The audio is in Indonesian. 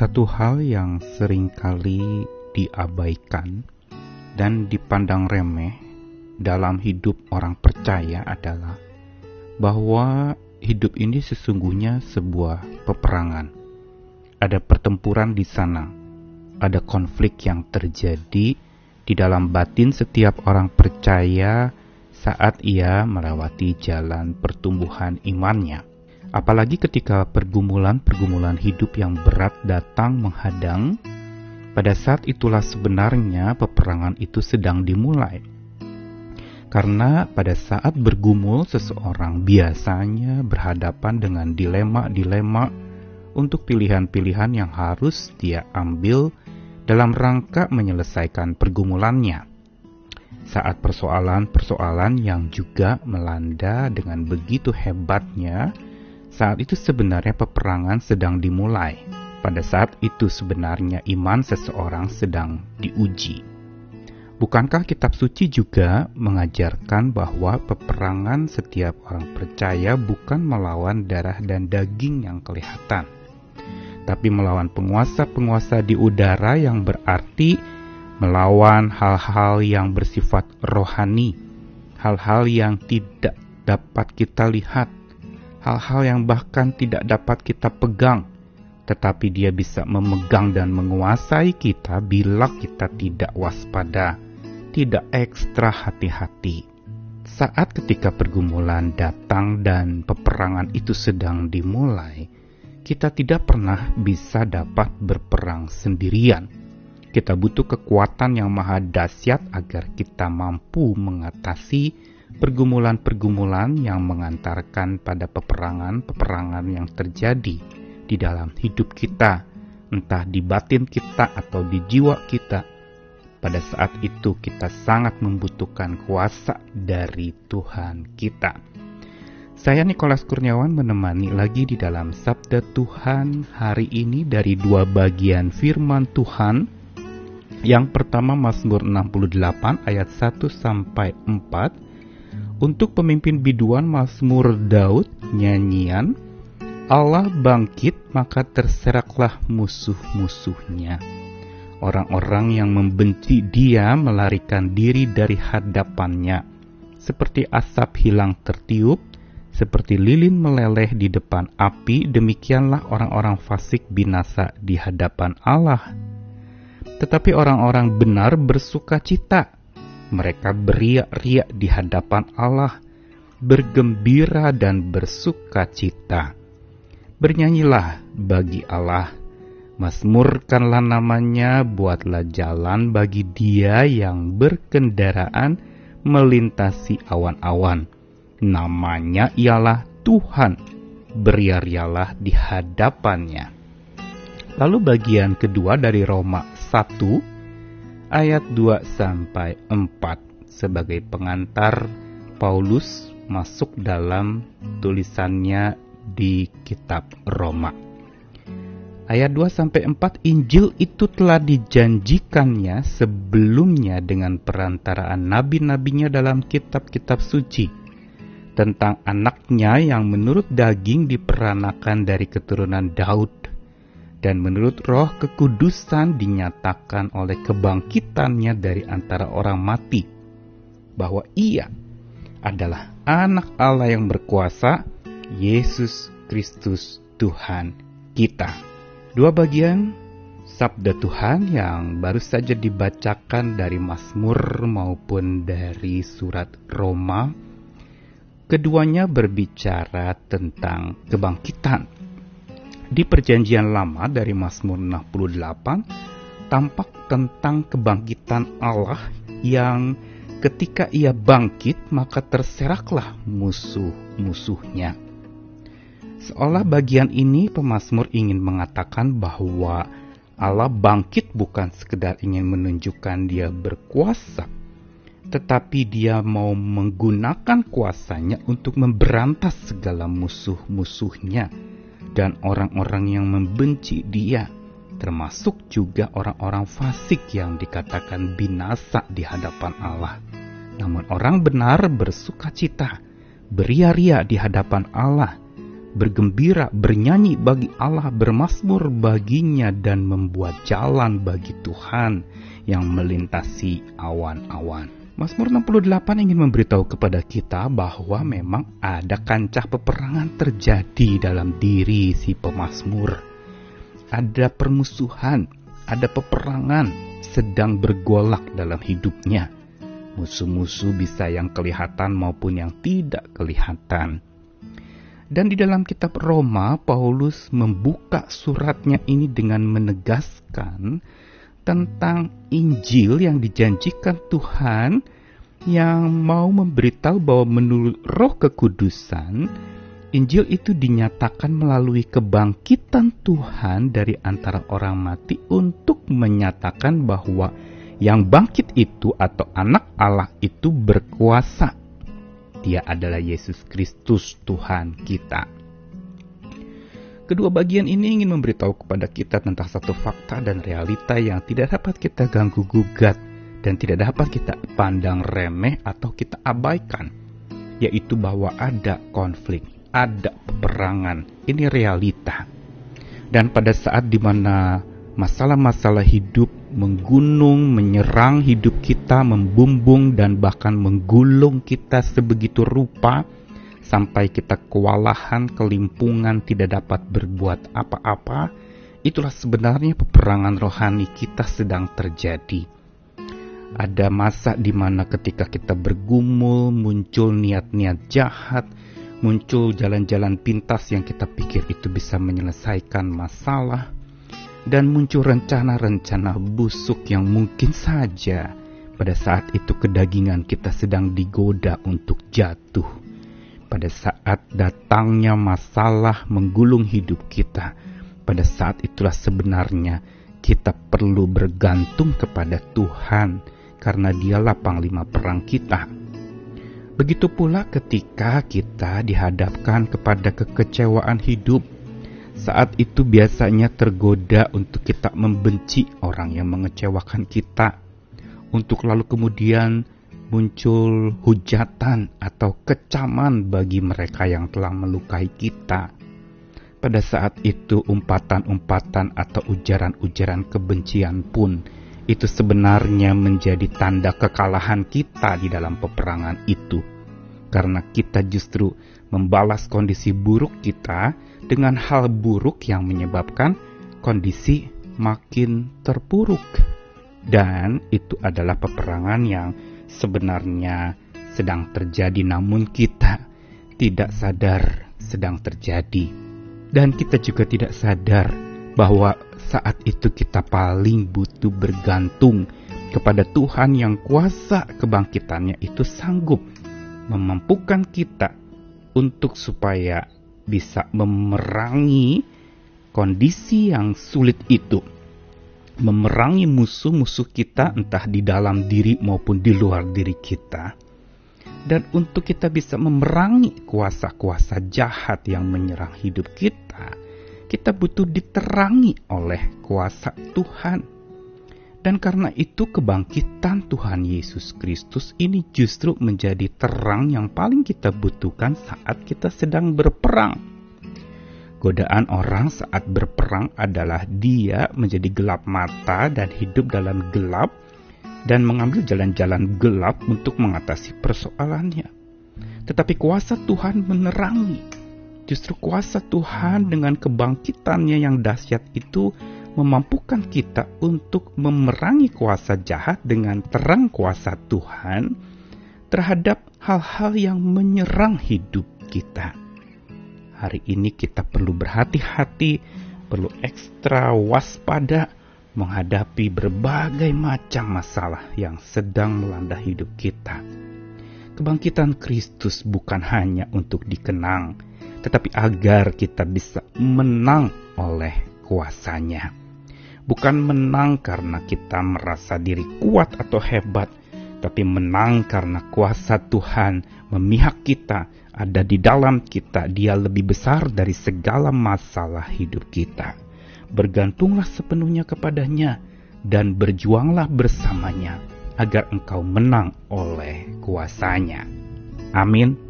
Satu hal yang sering kali diabaikan dan dipandang remeh dalam hidup orang percaya adalah bahwa hidup ini sesungguhnya sebuah peperangan. Ada pertempuran di sana, ada konflik yang terjadi di dalam batin setiap orang percaya saat ia melewati jalan pertumbuhan imannya. Apalagi ketika pergumulan-pergumulan hidup yang berat datang menghadang, pada saat itulah sebenarnya peperangan itu sedang dimulai. Karena pada saat bergumul seseorang biasanya berhadapan dengan dilema-dilema untuk pilihan-pilihan yang harus dia ambil dalam rangka menyelesaikan pergumulannya. Saat persoalan-persoalan yang juga melanda dengan begitu hebatnya, saat itu sebenarnya peperangan sedang dimulai. Pada saat itu sebenarnya iman seseorang sedang diuji. Bukankah kitab suci juga mengajarkan bahwa peperangan setiap orang percaya bukan melawan darah dan daging yang kelihatan, tapi melawan penguasa-penguasa di udara yang berarti melawan hal-hal yang bersifat rohani, hal-hal yang tidak dapat kita lihat, hal-hal yang bahkan tidak dapat kita pegang, tetapi dia bisa memegang dan menguasai kita bila kita tidak waspada, tidak ekstra hati-hati. Saat ketika pergumulan datang dan peperangan itu sedang dimulai, kita tidak pernah bisa dapat berperang sendirian. Kita butuh kekuatan yang maha dahsyat agar kita mampu mengatasi pergumulan-pergumulan yang mengantarkan pada peperangan-peperangan yang terjadi di dalam hidup kita, entah di batin kita atau di jiwa kita. Pada saat itu, kita sangat membutuhkan kuasa dari Tuhan kita. Saya Nikolas Kurniawan menemani lagi di dalam Sabda Tuhan hari ini dari dua bagian firman Tuhan. Yang pertama Mazmur 68 ayat 1 sampai 4 untuk pemimpin biduan Mazmur Daud, nyanyian Allah bangkit maka terseraklah musuh-musuhnya. Orang-orang yang membenci dia melarikan diri dari hadapannya. Seperti asap hilang tertiup, seperti lilin meleleh di depan api, demikianlah orang-orang fasik binasa di hadapan Allah. Tetapi orang-orang benar bersuka cita mereka beriak-riak di hadapan Allah, bergembira dan bersuka cita. Bernyanyilah bagi Allah, masmurkanlah namanya, buatlah jalan bagi dia yang berkendaraan melintasi awan-awan. Namanya ialah Tuhan, beriarialah di hadapannya. Lalu bagian kedua dari Roma 1 ayat 2 sampai 4 sebagai pengantar Paulus masuk dalam tulisannya di kitab Roma. Ayat 2 sampai 4 Injil itu telah dijanjikannya sebelumnya dengan perantaraan nabi-nabinya dalam kitab-kitab suci tentang anaknya yang menurut daging diperanakan dari keturunan Daud dan menurut roh kekudusan dinyatakan oleh kebangkitannya dari antara orang mati bahwa ia adalah anak Allah yang berkuasa Yesus Kristus Tuhan kita. Dua bagian sabda Tuhan yang baru saja dibacakan dari Mazmur maupun dari surat Roma keduanya berbicara tentang kebangkitan di perjanjian lama dari Mazmur 68 tampak tentang kebangkitan Allah yang ketika ia bangkit maka terseraklah musuh-musuhnya. Seolah bagian ini pemazmur ingin mengatakan bahwa Allah bangkit bukan sekedar ingin menunjukkan dia berkuasa, tetapi dia mau menggunakan kuasanya untuk memberantas segala musuh-musuhnya dan orang-orang yang membenci dia, termasuk juga orang-orang fasik yang dikatakan binasa di hadapan Allah. Namun orang benar bersuka cita, beria-ria di hadapan Allah, bergembira, bernyanyi bagi Allah, bermasmur baginya dan membuat jalan bagi Tuhan yang melintasi awan-awan. Mazmur 68 ingin memberitahu kepada kita bahwa memang ada kancah peperangan terjadi dalam diri si pemazmur. Ada permusuhan, ada peperangan sedang bergolak dalam hidupnya. Musuh-musuh bisa yang kelihatan maupun yang tidak kelihatan. Dan di dalam kitab Roma, Paulus membuka suratnya ini dengan menegaskan tentang Injil yang dijanjikan Tuhan yang mau memberitahu bahwa menurut Roh Kekudusan Injil itu dinyatakan melalui kebangkitan Tuhan dari antara orang mati untuk menyatakan bahwa yang bangkit itu atau anak Allah itu berkuasa. Dia adalah Yesus Kristus Tuhan kita. Kedua bagian ini ingin memberitahu kepada kita tentang satu fakta dan realita yang tidak dapat kita ganggu gugat dan tidak dapat kita pandang remeh atau kita abaikan, yaitu bahwa ada konflik, ada peperangan. Ini realita. Dan pada saat di mana masalah-masalah hidup menggunung, menyerang hidup kita, membumbung dan bahkan menggulung kita sebegitu rupa, sampai kita kewalahan, kelimpungan, tidak dapat berbuat apa-apa, itulah sebenarnya peperangan rohani kita sedang terjadi. Ada masa di mana ketika kita bergumul, muncul niat-niat jahat, muncul jalan-jalan pintas yang kita pikir itu bisa menyelesaikan masalah, dan muncul rencana-rencana busuk yang mungkin saja pada saat itu kedagingan kita sedang digoda untuk jatuh pada saat datangnya masalah menggulung hidup kita, pada saat itulah sebenarnya kita perlu bergantung kepada Tuhan karena dialah panglima perang kita. Begitu pula ketika kita dihadapkan kepada kekecewaan hidup, saat itu biasanya tergoda untuk kita membenci orang yang mengecewakan kita, untuk lalu kemudian muncul hujatan atau kecaman bagi mereka yang telah melukai kita. Pada saat itu, umpatan-umpatan atau ujaran-ujaran kebencian pun itu sebenarnya menjadi tanda kekalahan kita di dalam peperangan itu, karena kita justru membalas kondisi buruk kita dengan hal buruk yang menyebabkan kondisi makin terpuruk, dan itu adalah peperangan yang sebenarnya sedang terjadi, namun kita tidak sadar sedang terjadi, dan kita juga tidak sadar bahwa saat itu kita paling butuh bergantung kepada Tuhan yang kuasa kebangkitannya itu sanggup memampukan kita untuk supaya bisa memerangi kondisi yang sulit itu memerangi musuh-musuh kita entah di dalam diri maupun di luar diri kita. Dan untuk kita bisa memerangi kuasa-kuasa jahat yang menyerang hidup kita, kita butuh diterangi oleh kuasa Tuhan. Dan karena itu kebangkitan Tuhan Yesus Kristus ini justru menjadi terang yang paling kita butuhkan saat kita sedang berperang Godaan orang saat berperang adalah dia menjadi gelap mata dan hidup dalam gelap dan mengambil jalan-jalan gelap untuk mengatasi persoalannya. Tetapi kuasa Tuhan menerangi. Justru kuasa Tuhan dengan kebangkitannya yang dahsyat itu memampukan kita untuk memerangi kuasa jahat dengan terang kuasa Tuhan terhadap hal-hal yang menyerang hidup kita hari ini kita perlu berhati-hati, perlu ekstra waspada menghadapi berbagai macam masalah yang sedang melanda hidup kita. Kebangkitan Kristus bukan hanya untuk dikenang, tetapi agar kita bisa menang oleh kuasanya. Bukan menang karena kita merasa diri kuat atau hebat, tapi menang karena kuasa Tuhan memihak kita, ada di dalam kita. Dia lebih besar dari segala masalah hidup kita. Bergantunglah sepenuhnya kepadanya dan berjuanglah bersamanya agar engkau menang oleh kuasanya. Amin.